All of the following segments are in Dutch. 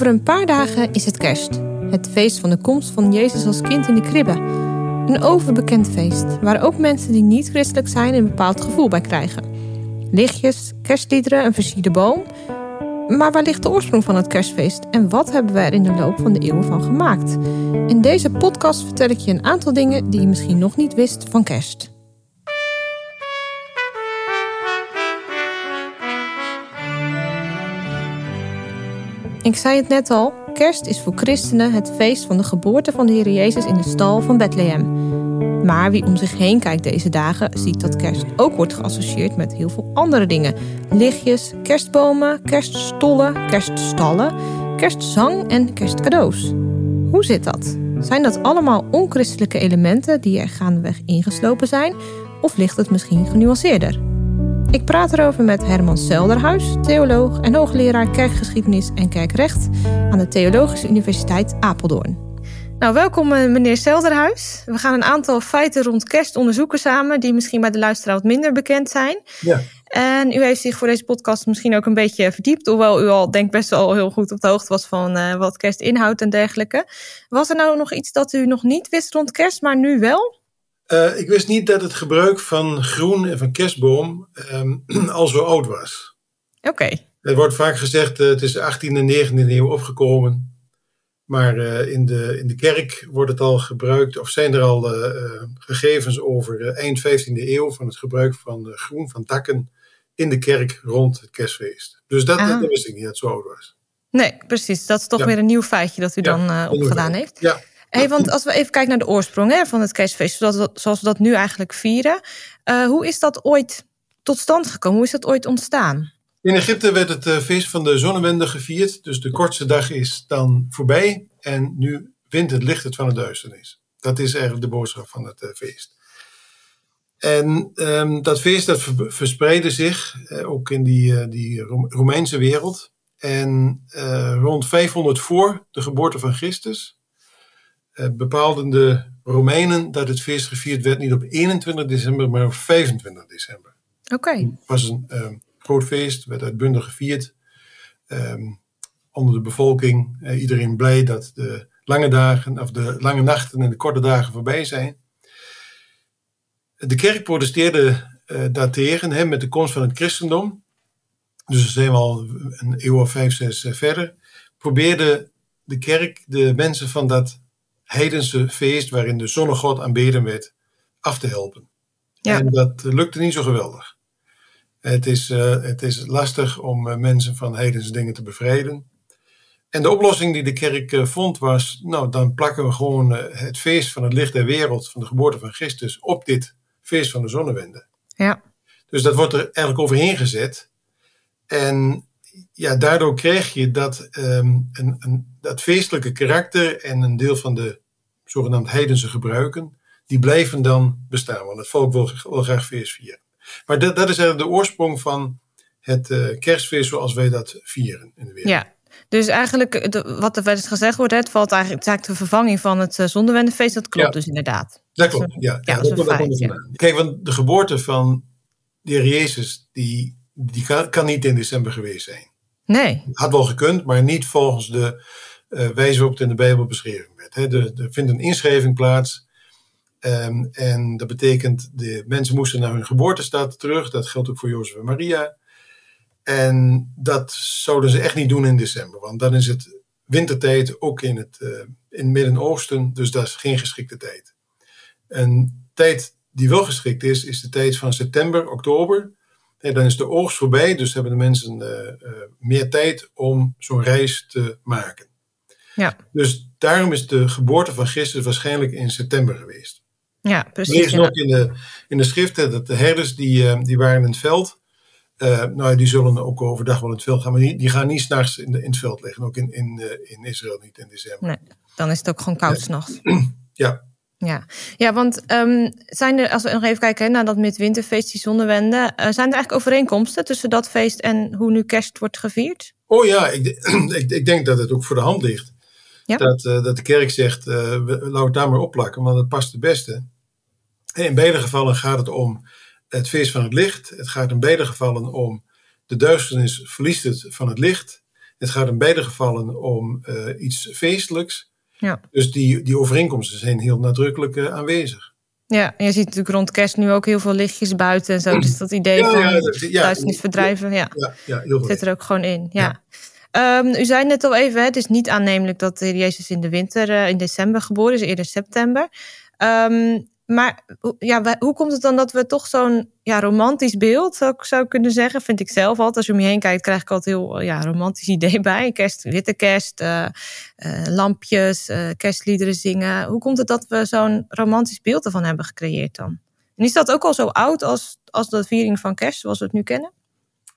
Over een paar dagen is het kerst. Het feest van de komst van Jezus als kind in de kribbe. Een overbekend feest, waar ook mensen die niet christelijk zijn een bepaald gevoel bij krijgen. Lichtjes, kerstliederen, een versierde boom. Maar waar ligt de oorsprong van het kerstfeest en wat hebben we er in de loop van de eeuwen van gemaakt? In deze podcast vertel ik je een aantal dingen die je misschien nog niet wist van kerst. Ik zei het net al, kerst is voor christenen het feest van de geboorte van de Heer Jezus in de stal van Bethlehem. Maar wie om zich heen kijkt deze dagen, ziet dat kerst ook wordt geassocieerd met heel veel andere dingen. Lichtjes, kerstbomen, kerststollen, kerststallen, kerstzang en kerstcadeaus. Hoe zit dat? Zijn dat allemaal onchristelijke elementen die er gaandeweg ingeslopen zijn? Of ligt het misschien genuanceerder? Ik praat erover met Herman Selderhuis, theoloog en hoogleraar kerkgeschiedenis en kerkrecht aan de Theologische Universiteit Apeldoorn. Nou, welkom eh, meneer Selderhuis. We gaan een aantal feiten rond kerst onderzoeken samen, die misschien bij de luisteraar wat minder bekend zijn. Ja. En u heeft zich voor deze podcast misschien ook een beetje verdiept, hoewel u al denk best wel heel goed op de hoogte was van uh, wat kerst inhoudt en dergelijke. Was er nou nog iets dat u nog niet wist rond kerst, maar nu wel? Uh, ik wist niet dat het gebruik van groen en van kerstboom um, al zo oud was. Oké. Okay. Er wordt vaak gezegd, uh, het is 18e en 19e eeuw opgekomen. Maar uh, in, de, in de kerk wordt het al gebruikt, of zijn er al gegevens over eind 15e eeuw van het gebruik van groen, van takken in de kerk rond het kerstfeest. Dus dat, dat wist ik niet, dat het zo oud was. Nee, precies. Dat is toch ja. weer een nieuw feitje dat u ja, dan opgedaan heeft. Ja. Hey, want als we even kijken naar de oorsprong hè, van het kerstfeest, zoals we, dat, nu eigenlijk vieren. Uh, hoe is dat ooit tot stand gekomen? Hoe is dat ooit ontstaan? In Egypte werd het uh, feest van de zonnewende gevierd. Dus de kortste dag is dan voorbij. En nu wint het licht het van de duisternis. Dat is eigenlijk de boodschap van het uh, feest. En um, dat feest dat verspreidde zich ook in die, die Romeinse wereld. En rond 500 voor de geboorte van Christus bepaalden de Romeinen dat het feest gevierd werd niet op 21 december, maar op 25 december. Oké. Okay. Het was een um, groot feest, werd uitbundig gevierd. Um, onder de bevolking, uh, iedereen blij dat de lange dagen, of de lange nachten en de korte dagen voorbij zijn. De kerk protesteerde uh, daartegen hè, met de komst van het christendom. Dus we zijn we al een eeuw of vijf, zes verder. Probeerde de kerk de mensen van dat heidense feest waarin de zonnegod aanbeden werd, af te helpen. Ja. En dat lukte niet zo geweldig. Het is, uh, het is lastig om uh, mensen van heidense dingen te bevrijden. En de oplossing die de kerk uh, vond was, nou dan plakken we gewoon het feest van het licht der wereld, van de geboorte van Christus, op dit feest van de zonnewende. Ja. Dus dat wordt er eigenlijk overheen gezet. En ja, daardoor krijg je dat, um, een, een, dat feestelijke karakter en een deel van de zogenaamd heidense gebruiken, die blijven dan bestaan. Want het volk wil, wil graag feest vieren. Maar dat, dat is eigenlijk de oorsprong van het uh, kerstfeest zoals wij dat vieren in de wereld. Ja. Dus eigenlijk, de, wat er werd gezegd wordt, het valt eigenlijk, het de vervanging van het uh, zondewendefeest. Dat klopt ja. dus inderdaad. Dat klopt, ja. ja, ja dat, dat, dat feit, ja. Kijk, want de geboorte van de heer Jezus, die, die kan, kan niet in december geweest zijn. Nee. Had wel gekund, maar niet volgens de uh, wijze waarop het in de Bijbel beschreven werd. He, er, er vindt een inschrijving plaats. Um, en dat betekent, de mensen moesten naar hun geboortestad terug. Dat geldt ook voor Jozef en Maria. En dat zouden ze echt niet doen in december. Want dan is het wintertijd ook in het, uh, in het Midden-Oosten. Dus dat is geen geschikte tijd. Een tijd die wel geschikt is, is de tijd van september, oktober. Nee, dan is de oogst voorbij, dus hebben de mensen uh, uh, meer tijd om zo'n reis te maken. Ja. Dus daarom is de geboorte van Christus waarschijnlijk in september geweest. Ja, precies. Er is nog in de, in de schriften dat de herders die, uh, die waren in het veld. nou, die zullen ook overdag wel in het veld gaan, maar die, die gaan niet s'nachts in, in het veld liggen. Ook in, in, in Israël niet in december. Nee, dan is het ook gewoon koud s'nachts. Ja. Ja, ja want um, zijn er, als we nog even kijken hè, naar dat midwinterfeest, die zonnewende, uh, zijn er eigenlijk overeenkomsten tussen dat feest en hoe nu kerst wordt gevierd? Oh ja, ik, ik, ik denk dat het ook voor de hand ligt. Ja. Dat, uh, dat de kerk zegt, uh, laat het daar maar opplakken, want dat past het beste. En in beide gevallen gaat het om het feest van het licht. Het gaat in beide gevallen om de duisternis verliest het van het licht. Het gaat in beide gevallen om iets feestelijks. Ja. Dus die, die overeenkomsten zijn heel nadrukkelijk aanwezig. Ja, en je ziet natuurlijk rond kerst nu ook heel veel lichtjes buiten en zo. Dus dat idee van ja, ja, verdrijven, ja, ja, ja heel zit er ook gewoon in. Ja. Ehm, u zei net al even, het is niet aannemelijk dat de Jezus in de winter, uh, in december geboren is, eerder september. Um, maar ja, hoe komt het dan dat we toch zo'n ja, romantisch beeld, zou ik zou kunnen zeggen, vind ik zelf altijd. Als je om je heen kijkt, krijg ik altijd heel ja, romantisch idee bij. Kerst, witte kerst, uh, uh, lampjes, uh, kerstliederen zingen. Hoe komt het dat we zo'n romantisch beeld ervan hebben gecreëerd dan? En is dat ook al zo oud als, als de viering van kerst, zoals we het nu kennen?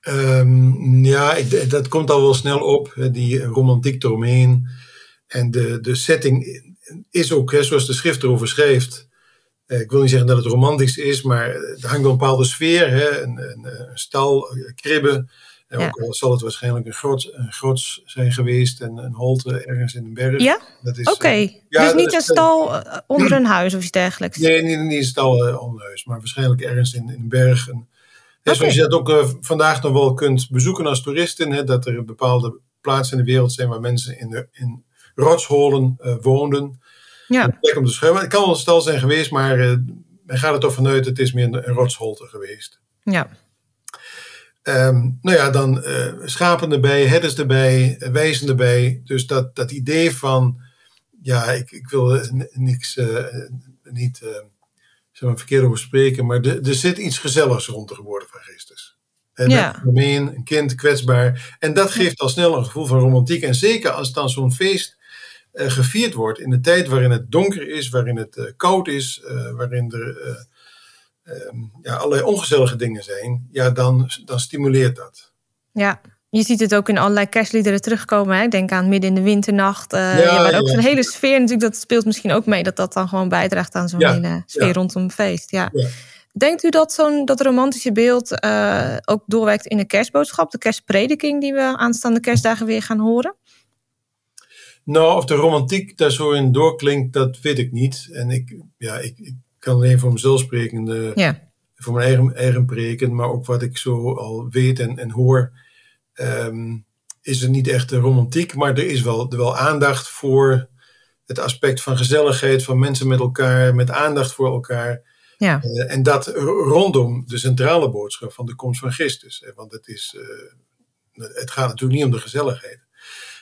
Um, ja, dat komt al wel snel op, die romantiek eromheen. En de, de setting is ook, hè, zoals de schrift erover schrijft eh, ik wil niet zeggen dat het romantisch is, maar er hangt een bepaalde sfeer. Hè? Een, een, een stal, kribben. En ook al zal het waarschijnlijk een groot, een zijn geweest en een holte ergens in een berg. Ja? Oké. Eh, ja, dus niet een stal eh, onder een huis of iets dergelijks? Nee, niet, niet een stal onder een huis, maar waarschijnlijk ergens in, in een berg. Een, Zoals je dat ook vandaag nog wel kunt bezoeken als toeristen, hè, dat er bepaalde plaatsen in de wereld zijn waar mensen in, de, in rotsholen woonden. Ja. Plek om te. Het kan wel een stal zijn geweest, maar uh, men gaat er toch vanuit, het is meer een, een rotsholte geweest. Ja. Um, nou ja, dan uh, schapen erbij, herders erbij, wijzen erbij. Dus dat, dat idee van, ja, ik, ik wil niks, uh, niet uh, zeg maar, verkeerd over spreken, maar er, er zit iets gezelligs rond de geboorte van Christus. En ja. een kind, kwetsbaar. En dat geeft al snel een gevoel van romantiek. En zeker als dan zo'n feest gevierd wordt in de tijd waarin het donker is, waarin het uh, koud is, uh, waarin er um, ja, allerlei ongezellige dingen zijn, ja, dan, dan stimuleert dat. Ja, je ziet het ook in allerlei kerstliederen terugkomen. Hè? Denk aan Midden in de Winternacht. Uh, ja, maar ook ja. zo'n hele sfeer natuurlijk, dat speelt misschien ook mee... dat dat dan gewoon bijdraagt aan zo'n hele sfeer rondom feest. Ja. Denkt u dat zo'n dat romantische beeld uh, ook doorwerkt in de kerstboodschap... de kerstprediking die we aanstaande kerstdagen weer gaan horen? Nou, of de romantiek daar zo in doorklinkt, dat weet ik niet. En ik, ja, ik, ik kan alleen voor mezelf spreken, de, ja. voor mijn eigen, eigen preken, maar ook wat ik zo al weet en, en hoor, um, is er niet echt romantiek, maar er is wel, er wel aandacht voor het aspect van gezelligheid, van mensen met elkaar, met aandacht voor elkaar. Ja. Uh, en dat rondom de centrale boodschap van de komst van Christus. Want het, is, uh, het gaat natuurlijk niet om de gezelligheid.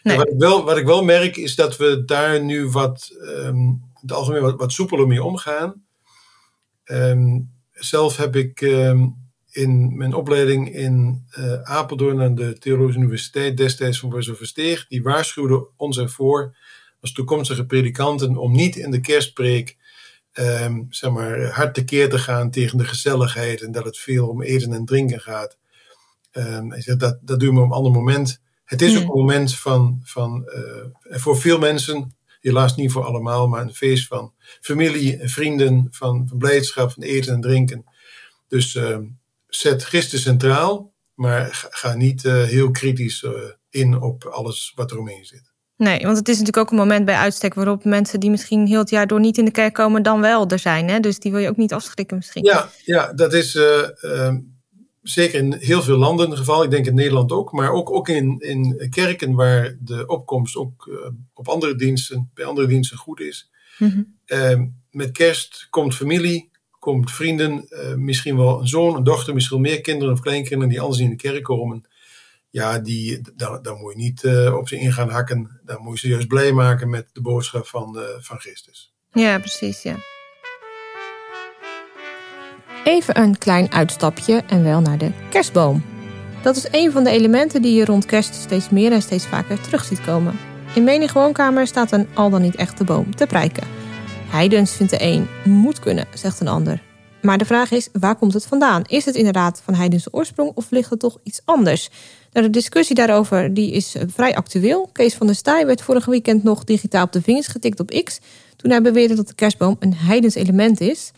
Nee. Wat, ik wel, wat ik wel merk is dat we daar nu wat, um, het algemeen wat, wat soepeler mee omgaan. Um, zelf heb ik um, in mijn opleiding in uh, Apeldoorn aan de Theologische Universiteit destijds van professor Versteeg, die waarschuwde ons ervoor als toekomstige predikanten om niet in de kerstpreek um, zeg maar, hard tekeer te gaan tegen de gezelligheid en dat het veel om eten en drinken gaat. Hij zegt, dat, dat doen we op een ander moment. Het is ook een moment van, van uh, voor veel mensen, helaas niet voor allemaal, maar een feest van familie en vrienden, van, van blijdschap, van eten en drinken. Dus uh, zet Christus centraal, maar ga niet uh, heel kritisch in op alles wat er omheen zit. Nee, want het is natuurlijk ook een moment bij uitstek waarop mensen die misschien heel het jaar door niet in de kerk komen, dan wel er zijn. Hè? Dus die wil je ook niet afschrikken misschien. Ja, ja dat is zeker in heel veel landen het geval, ik denk in Nederland ook, maar ook, ook in, in kerken waar de opkomst ook uh, op andere diensten, bij andere diensten goed is. Mm-hmm. Uh, met kerst komt familie, komt vrienden, uh, misschien wel een zoon, een dochter, misschien meer kinderen of kleinkinderen die anders in de kerk komen. Ja, die, daar, daar moet je niet uh, op ze in gaan hakken. Daar moet je ze juist blij maken met de boodschap van, van Christus. Ja, precies, ja. Even een klein uitstapje en wel naar de kerstboom. Dat is een van de elementen die je rond kerst steeds meer en steeds vaker terug ziet komen. In menig woonkamer staat een al dan niet echte boom te prijken. Heidens vindt de een moet kunnen, zegt een ander. Maar de vraag is, waar komt het vandaan? Is het inderdaad van heidense oorsprong of ligt het toch iets anders? Nou, de discussie daarover die is eh, vrij actueel. Kees van der Staaij werd vorige weekend nog digitaal op de vingers getikt op X... toen hij beweerde dat de kerstboom een heidens element is...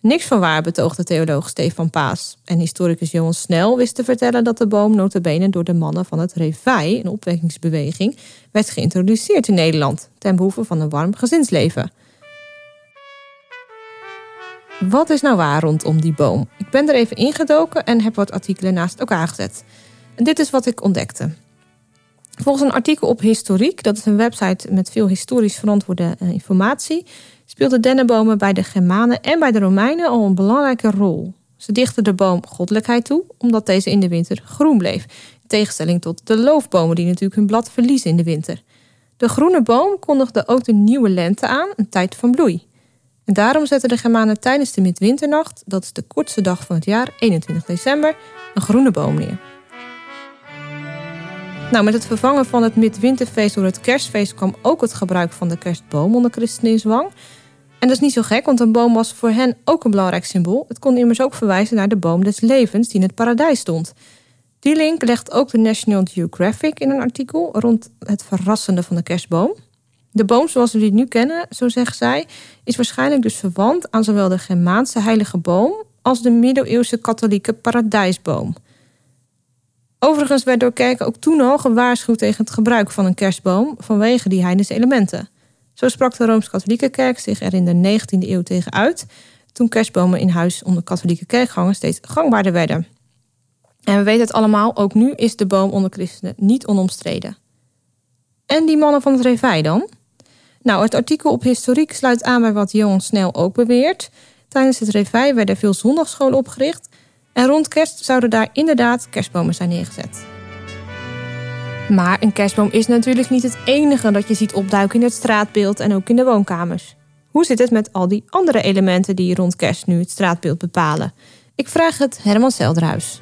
Niks van waar betoogde theoloog Stefan Paas. En historicus Johan Snel wist te vertellen dat de boom notabene door de mannen van het Revai, een opwekkingsbeweging, werd geïntroduceerd in Nederland ten behoeve van een warm gezinsleven. Wat is nou waar rondom die boom? Ik ben er even ingedoken en heb wat artikelen naast elkaar gezet. En dit is wat ik ontdekte. Volgens een artikel op Historiek, dat is een website met veel historisch verantwoorde uh, informatie, speelden dennenbomen bij de Germanen en bij de Romeinen al een belangrijke rol. Ze dichten de boom goddelijkheid toe, omdat deze in de winter groen bleef. In tegenstelling tot de loofbomen, die natuurlijk hun blad verliezen in de winter. De groene boom kondigde ook de nieuwe lente aan, een tijd van bloei. En daarom zetten de Germanen tijdens de midwinternacht, dat is de kortste dag van het jaar, 21 december, een groene boom neer. Nou, met het vervangen van het midwinterfeest door het kerstfeest kwam ook het gebruik van de kerstboom onder christenen in zwang. En dat is niet zo gek, want een boom was voor hen ook een belangrijk symbool. Het kon immers ook verwijzen naar de boom des levens die in het paradijs stond. Die link legt ook de National Geographic in een artikel rond het verrassende van de kerstboom. De boom zoals we die nu kennen, zo zegt zij, is waarschijnlijk dus verwant aan zowel de Germaanse heilige boom als de middeleeuwse katholieke paradijsboom. Overigens werd door kerken ook toen al gewaarschuwd tegen het gebruik van een kerstboom vanwege die heidense elementen. Zo sprak de Rooms-Katholieke Kerk zich er in de 19e eeuw tegen uit, toen kerstbomen in huis onder katholieke kerkgangers steeds gangbaarder werden. En we weten het allemaal, ook nu is de boom onder christenen niet onomstreden. En die mannen van het Revij dan? Nou, het artikel op historiek sluit aan bij wat Johan Snel ook beweert. Tijdens het Revij werden veel zondagsscholen opgericht en rond kerst zouden daar inderdaad kerstbomen zijn neergezet. Maar een kerstboom is natuurlijk niet het enige dat je ziet opduiken in het straatbeeld en ook in de woonkamers. Hoe zit het met al die andere elementen die rond kerst nu het straatbeeld bepalen? Ik vraag het Herman Selderhuis.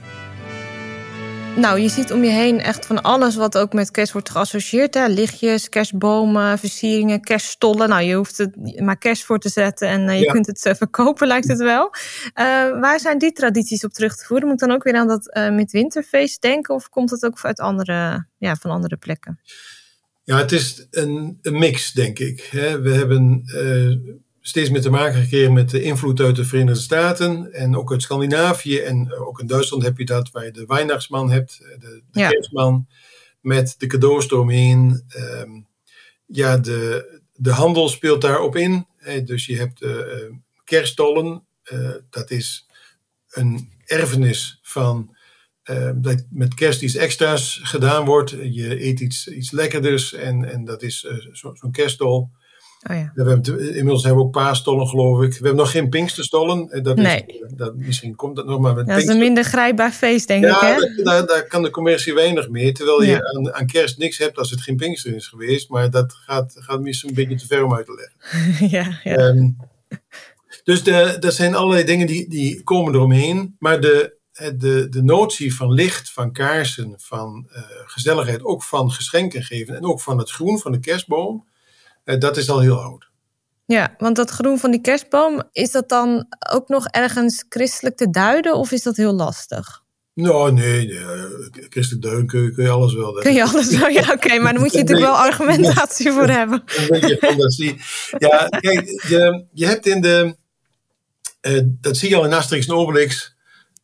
Nou, je ziet om je heen echt van alles wat ook met kerst wordt geassocieerd. Hè? Lichtjes, kerstbomen, versieringen, kerststollen. Nou, je hoeft het maar kerst voor te zetten en uh, je kunt het uh, verkopen, lijkt het wel. Uh, waar zijn die tradities op terug te voeren? Moet ik dan ook weer aan dat midwinterfeest denken? Of komt het ook uit andere, ja, van andere plekken? Ja, het is een, een mix, denk ik. Hè? We hebben steeds meer te maken gekregen met de invloed uit de Verenigde Staten en ook uit Scandinavië. En ook in Duitsland heb je dat, waar je de Weihnachtsman hebt, eh, de, de ja. kerstman, met de cadeaus eromheen. Um, ja, de, de handel speelt daarop in. dus je hebt de uh, kerststollen, uh, dat is een erfenis van uh, dat met kerst iets extra's gedaan wordt. Je eet iets, iets lekkerders en, en dat is zo'n zo kerststol. Oh ja. we hebben, inmiddels hebben we ook paastollen, geloof ik. We hebben nog geen Pinksterstollen. Eh, dat nee. Is, dat, misschien komt dat nog maar met Dat is een minder grijpbaar feest, denk ja, ik. Hè? Daar, daar kan de commercie weinig mee. Terwijl je aan, aan, kerst niks hebt als het geen Pinkster is geweest. Maar dat gaat, gaat misschien een beetje te ver om uit te leggen. ja, ja. Um, dus de, dat zijn allerlei dingen die, die komen eromheen. Maar de, de, de notie van licht, van kaarsen, van uh, gezelligheid, ook van geschenken geven en ook van het groen van de kerstboom eh, dat is al heel oud. Ja, want dat groen van die kerstboom, is dat dan ook nog ergens christelijk te duiden of is dat heel lastig? Nou, nee, nee eh, christelijk duiden kun, kun, je alles wel. Kun je alles wel, ja, oké, maar dan moet je natuurlijk wel argumentatie voor hebben. Een beetje fantasie. Ja, kijk, je, je hebt in de, uh, dat zie je al in Asterix en Obelix,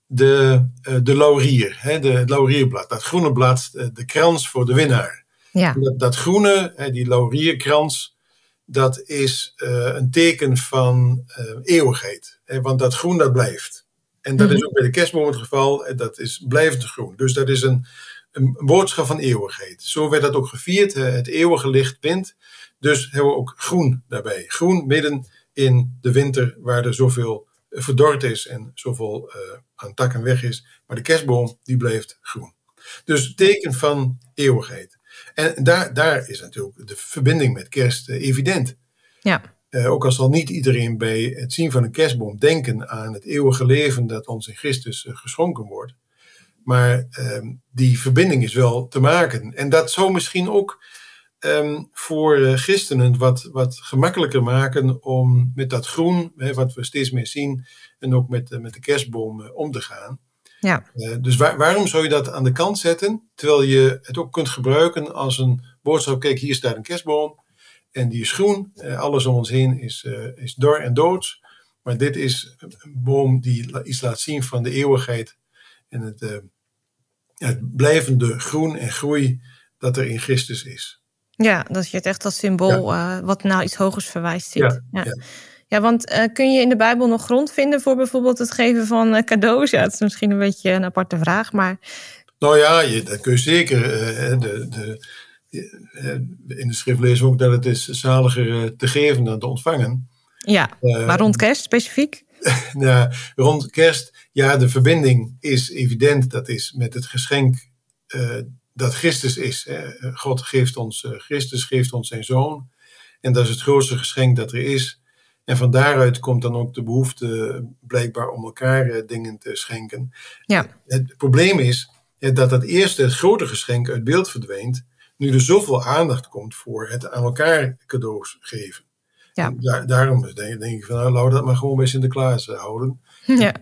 de, uh, de laurier, hè, de, het laurierblad, dat groene blad, de krans voor de winnaar. Ja. Dat, dat, groene, die laurierkrans, dat is uh, een teken van uh, eeuwigheid. Hè, want dat groen, dat blijft. En dat mm -hmm. is ook bij de kerstboom het geval. Dat is blijvend groen. Dus dat is een, een boodschap van eeuwigheid. Zo werd dat ook gevierd. Het eeuwige licht wint. Dus hebben we ook groen daarbij. Groen midden in de winter waar er zoveel verdord is en zoveel uh, aan takken weg is. Maar de kerstboom, die blijft groen. Dus teken van eeuwigheid. En daar, daar is natuurlijk de verbinding met kerst uh, evident. Ja. Uh, ook al zal niet iedereen bij het zien van een kerstboom denken aan het eeuwige leven dat ons in Christus uh, geschonken wordt. Maar ehm, die verbinding is wel te maken. En dat zou misschien ook um, voor christenen wat, wat gemakkelijker maken om met dat groen, hè, wat we steeds meer zien, en ook met, met de kerstboom om te gaan. Ja. Uh, dus waar, waarom zou je dat aan de kant zetten, terwijl je het ook kunt gebruiken als een boodschap, kijk hier staat een kerstboom en die is groen, uh, alles om ons heen is, uh, is dor en dood, maar dit is een boom die iets laat zien van de eeuwigheid en het, het blijvende groen en groei dat er in Christus is. Ja, dat je het echt als symbool ja. wat naar iets hogers verwijst ziet. Ja, ja. Ja, want uh, kun je in de Bijbel nog grond vinden voor bijvoorbeeld het geven van uh, cadeaus? Ja, het is misschien een beetje een aparte vraag, maar Nou ja, je, dat kun je zeker. de, de, in de schrift lezen we ook dat het is zaliger te geven dan te ontvangen. Ja, maar rond kerst specifiek? ja, rond kerst, ja, de verbinding is evident. Dat is met het geschenk dat Christus is. God geeft ons, Christus geeft ons zijn zoon. En dat is het grootste geschenk dat er is. En van daaruit komt dan ook de behoefte blijkbaar om elkaar eh, dingen te schenken. Ja. Het probleem is dat dat eerste, het grote geschenk uit beeld verdwijnt. Nu er zoveel aandacht komt voor het aan elkaar cadeaus geven. Ja. daarom denk, denk, ik van nou, laten we dat maar gewoon bij Sinterklaas uh, houden. Ja.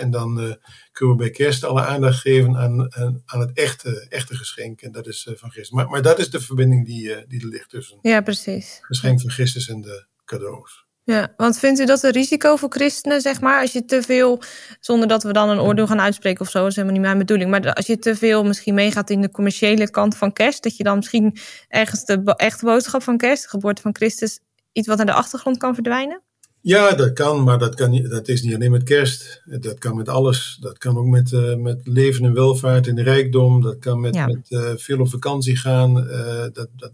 En dan uh, kunnen we bij kerst alle aandacht geven aan, aan, het echte, echte geschenk. En dat is uh, van Christus. Maar, maar dat is de verbinding die, die er ligt tussen ja, precies. het geschenk van Christus en de cadeaus. Ja, want vindt u dat een risico voor christenen, zeg maar, als je te veel, zonder dat we dan een oordeel gaan uitspreken of zo, is helemaal niet mijn bedoeling, maar als je te veel misschien meegaat in de commerciële kant van kerst, dat je dan misschien ergens de echte boodschap van kerst, de geboorte van Christus, iets wat naar de achtergrond kan verdwijnen? Ja, dat kan, maar dat, kan niet, dat is niet alleen met kerst. Dat kan met alles. Dat kan ook met, uh, met leven en welvaart in de rijkdom. Dat kan met, met uh, veel op vakantie gaan. Uh, dat, dat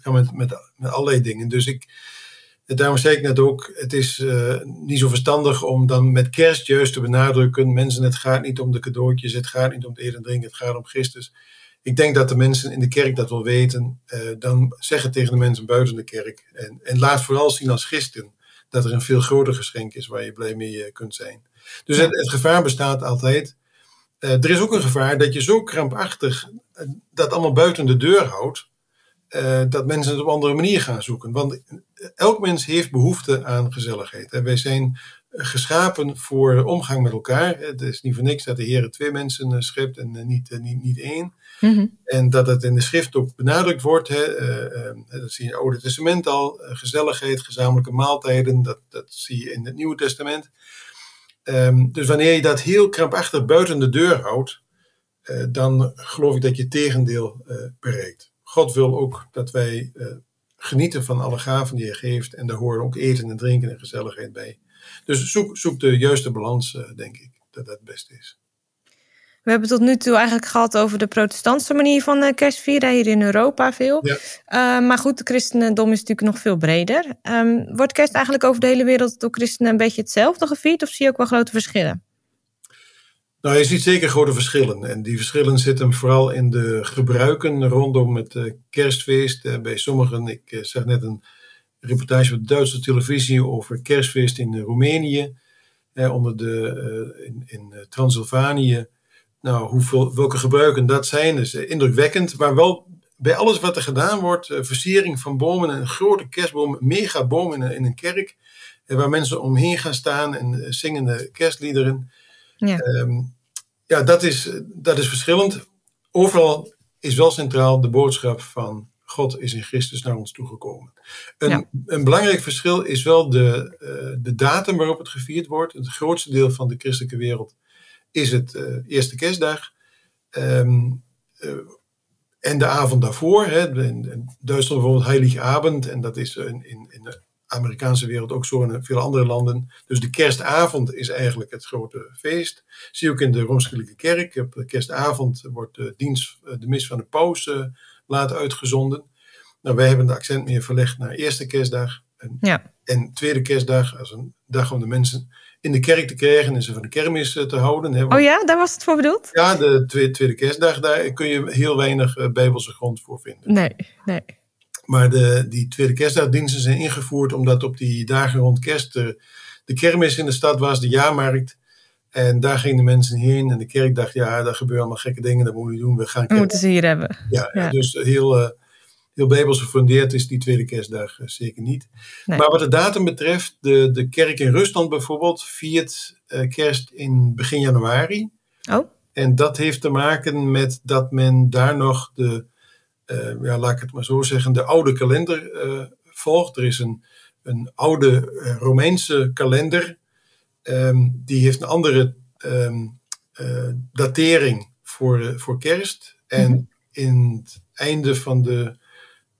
kan met, met, met allerlei dingen. Dus ik, daarom zei ik net ook, het is niet zo verstandig om dan met kerst juist te benadrukken. Mensen, het gaat niet om de cadeautjes, het gaat niet om het eten en drinken, het gaat om Christus. Ik denk dat de mensen in de kerk dat wel weten. dan zeg het tegen de mensen buiten de kerk. En, en laat vooral zien als christen dat er een veel groter geschenk is waar je blij mee eh, kunt zijn. Dus het, gevaar bestaat altijd. Er is ook een gevaar dat je zo krampachtig dat allemaal buiten de deur houdt, uh, dat mensen het op een andere manier gaan zoeken. Want elk mens heeft behoefte aan gezelligheid. En wij zijn geschapen voor omgang met elkaar. Het is niet voor niks dat de Heer twee mensen schept en niet, niet, niet één. Mm-hmm. En dat het in de schrift ook benadrukt wordt. Hè, uh, dat zie je in het Oude Testament al. Gezelligheid, gezamenlijke maaltijden. Dat, dat zie je in het Nieuwe Testament. Um, dus wanneer je dat heel krampachtig buiten de deur houdt. Uh, dan geloof ik dat je tegendeel bereikt. God wil ook dat wij genieten van alle gaven die hij geeft. En daar horen ook eten en drinken en gezelligheid bij. Dus zoek, zoek de juiste balans, denk ik. Dat dat het beste is. We hebben tot nu toe eigenlijk gehad over de protestantse manier van uh, kerstvieren, hier in Europa veel. Ja. Maar goed, de christendom is natuurlijk nog veel breder. Um, wordt kerst eigenlijk over de hele wereld door christenen een beetje hetzelfde gevierd of zie je ook wel grote verschillen? Nou, je ziet zeker grote verschillen. En die verschillen zitten vooral in de gebruiken rondom het uh, kerstfeest. bij sommigen, ik zag net een reportage op de Duitse televisie over kerstfeest in Roemenië. onder de, in, in Transylvanië nou, hoeveel, welke gebruiken dat zijn, is uh, indrukwekkend. Maar wel bij alles wat er gedaan wordt, versiering van bomen, een grote kerstboom, megaboom in, in een kerk, waar mensen omheen gaan staan en zingende kerstliederen. Ja, um, ja dat, is, dat is verschillend. Overal is wel centraal de boodschap van God is in Christus naar ons toegekomen. Een, ja. een belangrijk verschil is wel de, de datum waarop het gevierd wordt. Het grootste deel van de christelijke wereld is het uh, eerste kerstdag. Um, uh, en de avond daarvoor, hè, in, Duitsland bijvoorbeeld Heilige Abend, en dat is in, in, in, Amerikaanse wereld ook zo in veel andere landen. Dus de kerstavond is eigenlijk het grote feest. Zie je ook in de Rooms-Katholieke Kerk. Op de kerstavond wordt de dienst, de mis van de paus uh, laat uitgezonden. Nou, wij hebben de accent meer verlegd naar eerste kerstdag. En, ja. en tweede kerstdag als een dag om de mensen in de kerk te krijgen en ze van de kermis te houden. Hè, oh ja, daar was het voor bedoeld? Ja, de tweede, tweede kerstdag, daar kun je heel weinig uh, bijbelse grond voor vinden. Nee, nee. Maar de, die tweede kerstdagdiensten zijn ingevoerd omdat op die dagen rond kerst de, de kermis in de stad was, de jaarmarkt. En daar gingen de mensen heen en de kerk dacht, ja, daar gebeuren allemaal gekke dingen, dat moeten we doen. We gaan kerk. moeten ze hier hebben. Ja, ja. dus heel... Uh, heel bijbels gefundeerd is die tweede kerstdag uh, zeker niet. Nee. Maar wat de datum betreft, de, de kerk in Rusland bijvoorbeeld viert uh, kerst in begin januari. Oh. En dat heeft te maken met dat men daar nog de, ja, laat ik het maar zo zeggen, de oude kalender volgt. Er is een, een oude Romeinse kalender, um, die heeft een andere um, datering voor, voor kerst. En mm-hmm. in het einde van de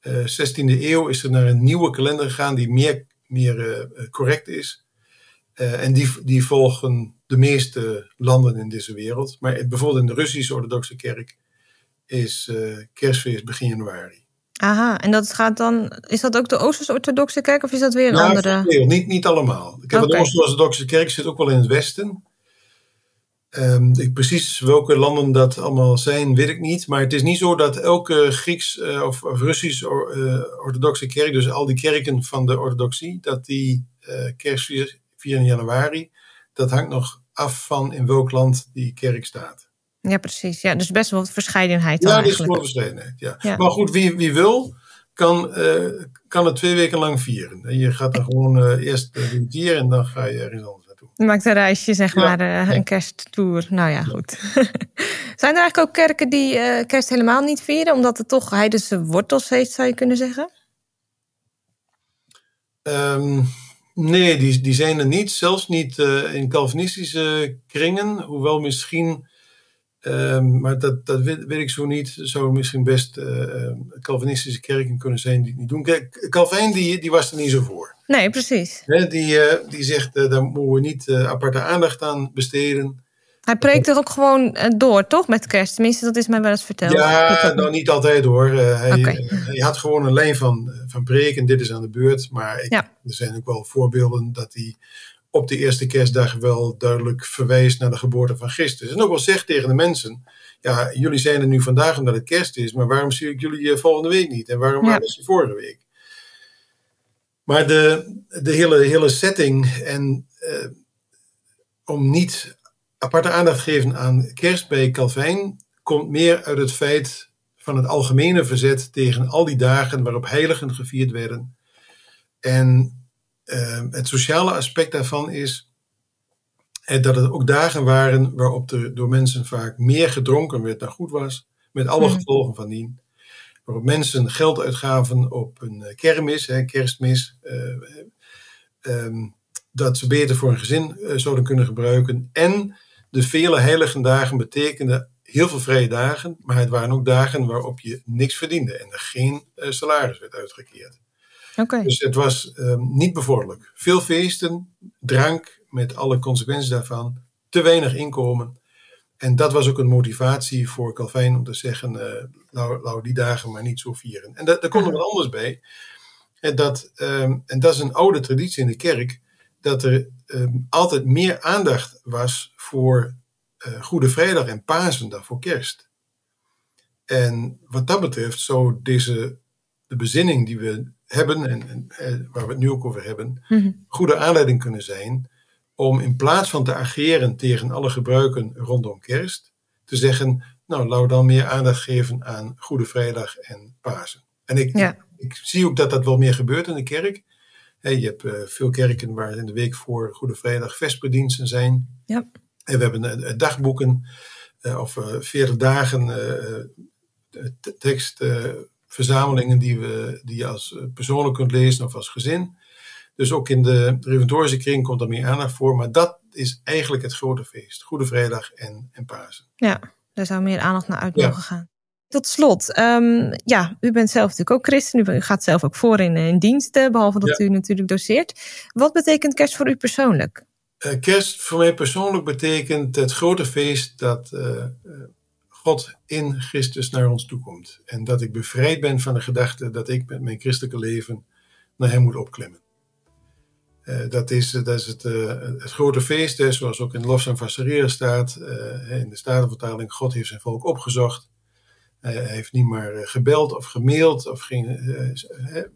uh, 16e eeuw is er naar een nieuwe kalender gegaan die meer, meer uh, correct is. en die, die volgen de meeste landen in deze wereld. Maar bijvoorbeeld in de Russische orthodoxe kerk is kerstfeest begin januari. Aha, en dat gaat dan, is dat ook de Oosters-orthodoxe kerk of is dat weer een andere? Nee, niet, niet allemaal. Ik heb okay. de Oosters-orthodoxe kerk zit ook wel in het westen. Um, ik, precies welke landen dat allemaal zijn, weet ik niet. Maar het is niet zo dat elke Grieks uh, of, of Russisch or, uh, orthodoxe kerk, dus al die kerken van de orthodoxie, dat die uh, kerst 4 januari, dat hangt nog af van in welk land die kerk staat. Ja, precies. Ja, dus best wel wat verscheidenheid. Ja, is wel verscheidenheid. Ja. ja. Maar goed, wie, wie wil, kan, uh, kan het twee weken lang vieren. En je gaat dan gewoon uh, eerst uh, hier en dan ga je ergens anders naartoe. Je maakt een reisje, zeg ja. maar, uh, een kersttour. Nou ja, goed. Zijn er eigenlijk ook kerken die kerst helemaal niet vieren, omdat het toch heidense wortels heeft, zou je kunnen zeggen? Um, nee, die, die zijn er niet. Zelfs niet in Calvinistische kringen, hoewel misschien Um, maar dat, dat weet, weet, ik zo niet. Zou misschien best uh, Calvinistische kerken kunnen zijn die het niet doen. Kijk, Calvijn die, die was er niet zo voor. Nee, precies. He, die, uh, die zegt, uh, daar moeten we niet aparte aandacht aan besteden. Hij preekt er ook gewoon door, toch, met kerst? Tenminste, dat is mij wel eens verteld. Ja, nou niet altijd hoor. hij, okay. hij, had gewoon een lijn van, van preken, dit is aan de beurt. Maar ik, ja. er zijn ook wel voorbeelden dat hij op de eerste kerstdag wel duidelijk verwijst naar de geboorte van Christus. En ook wel zegt tegen de mensen: Ja, jullie zijn er nu vandaag omdat het kerst is, maar waarom zie ik jullie volgende week niet? En waarom ja. was je vorige week? Maar de, de hele, hele setting en uh, om niet aparte aandacht te geven aan kerst bij Calvijn komt meer uit het feit van het algemene verzet tegen al die dagen waarop heiligen gevierd werden. En uh, het sociale aspect daarvan is dat het ook dagen waren waarop er door mensen vaak meer gedronken werd dan goed was, met alle mm. gevolgen van dien. Waarop mensen geld uitgaven op een kermis, hè, kerstmis, uh, um, dat ze beter voor een gezin uh, zouden kunnen gebruiken. En de vele heilige dagen betekenden heel veel vrije dagen, maar het waren ook dagen waarop je niks verdiende en er geen salaris werd uitgekeerd. Okay. Dus het was um, niet bevorderlijk. Veel feesten, drank met alle consequenties daarvan, te weinig inkomen. En dat was ook een motivatie voor Calvijn om te zeggen: uh, nou, nou, die dagen maar niet zo vieren. En daar komt er wat anders bij. En dat, um, en dat is een oude traditie in de kerk, dat er um, altijd meer aandacht was voor uh, Goede Vrijdag en Pasen dan voor Kerst. En wat dat betreft zou deze de bezinning die we hebben, en, en, eh, waar we het nu ook over hebben, goede aanleiding kunnen zijn om in plaats van te ageren tegen alle gebruiken rondom kerst, te zeggen, nou, laten we dan meer aandacht geven aan Goede Vrijdag en Pasen. En ik, ja. ik, zie ook dat dat wel meer gebeurt in de kerk. je hebt uh, veel kerken waar in de week voor Goede Vrijdag vesperdiensten zijn. Ja. En we hebben uh, dagboeken uh, of 40 dagen tekst verzamelingen die, we, die je als eh, persoonlijk kunt lezen of als gezin. Dus ook in de reformatorische kring komt er meer aandacht voor. Maar dat is eigenlijk het grote feest. Goede Vrijdag en, en Pasen. Ja, daar zou meer aandacht naar uit mogen ja. gaan. Tot slot, um, ja, u bent zelf natuurlijk ook christen. U gaat zelf ook voor in, in diensten, behalve dat ja. u natuurlijk doseert. Wat betekent kerst voor u persoonlijk? Uh, kerst voor mij persoonlijk betekent het grote feest dat uh, God in Christus naar ons toe komt. En dat ik bevrijd ben van de gedachte dat ik met mijn christelijke leven naar Hem moet opklimmen. Uh, dat, is, dat is het, uh, het grote feest, zoals ook in Lofzang van Sarira staat, in de Statenvertaling. God heeft zijn volk opgezocht. hij heeft niet maar gebeld of gemaild, of geen,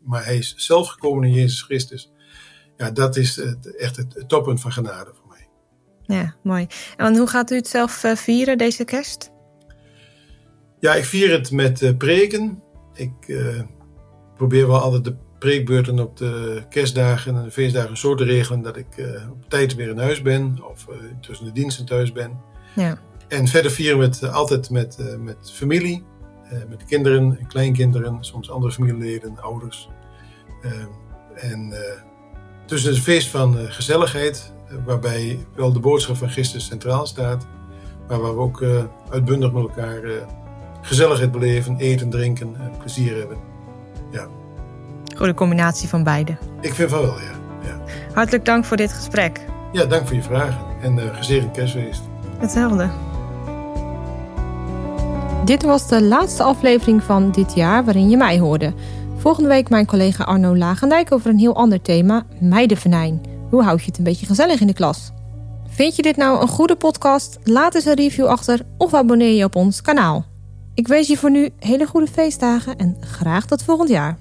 maar hij is zelf gekomen in Jezus Christus. Ja, dat is het, echt het toppunt van genade voor mij. Ja, mooi. En hoe gaat u het zelf vieren, deze kerst? Ja, ik vier het met uh, preken. Ik uh, probeer wel altijd de preekbeurten op de kerstdagen en de feestdagen zo te regelen dat ik uh, op tijd weer in huis ben of tussen de diensten thuis ben. Ja. En verder vieren we het altijd met, met familie, met kinderen en kleinkinderen, soms andere familieleden, ouders. en tussen het feest van gezelligheid, waarbij wel de boodschap van Christus centraal staat, maar waar we ook uitbundig met elkaar gezelligheid beleven, eten, drinken en plezier hebben. Ja. Goede combinatie van beide. Ik vind van wel, ja. ja. Hartelijk dank voor dit gesprek. Ja, dank voor je vragen en uh, gezegend kerstfeest. Hetzelfde. Dit was de laatste aflevering van dit jaar waarin je mij hoorde. Volgende week mijn collega Arno Lagendijk over een heel ander thema, meidenvenijn. Hoe houd je het een beetje gezellig in de klas? Vind je dit nou een goede podcast? Laat eens een review achter of abonneer je op ons kanaal. Ik wens je voor nu hele goede feestdagen en graag tot volgend jaar.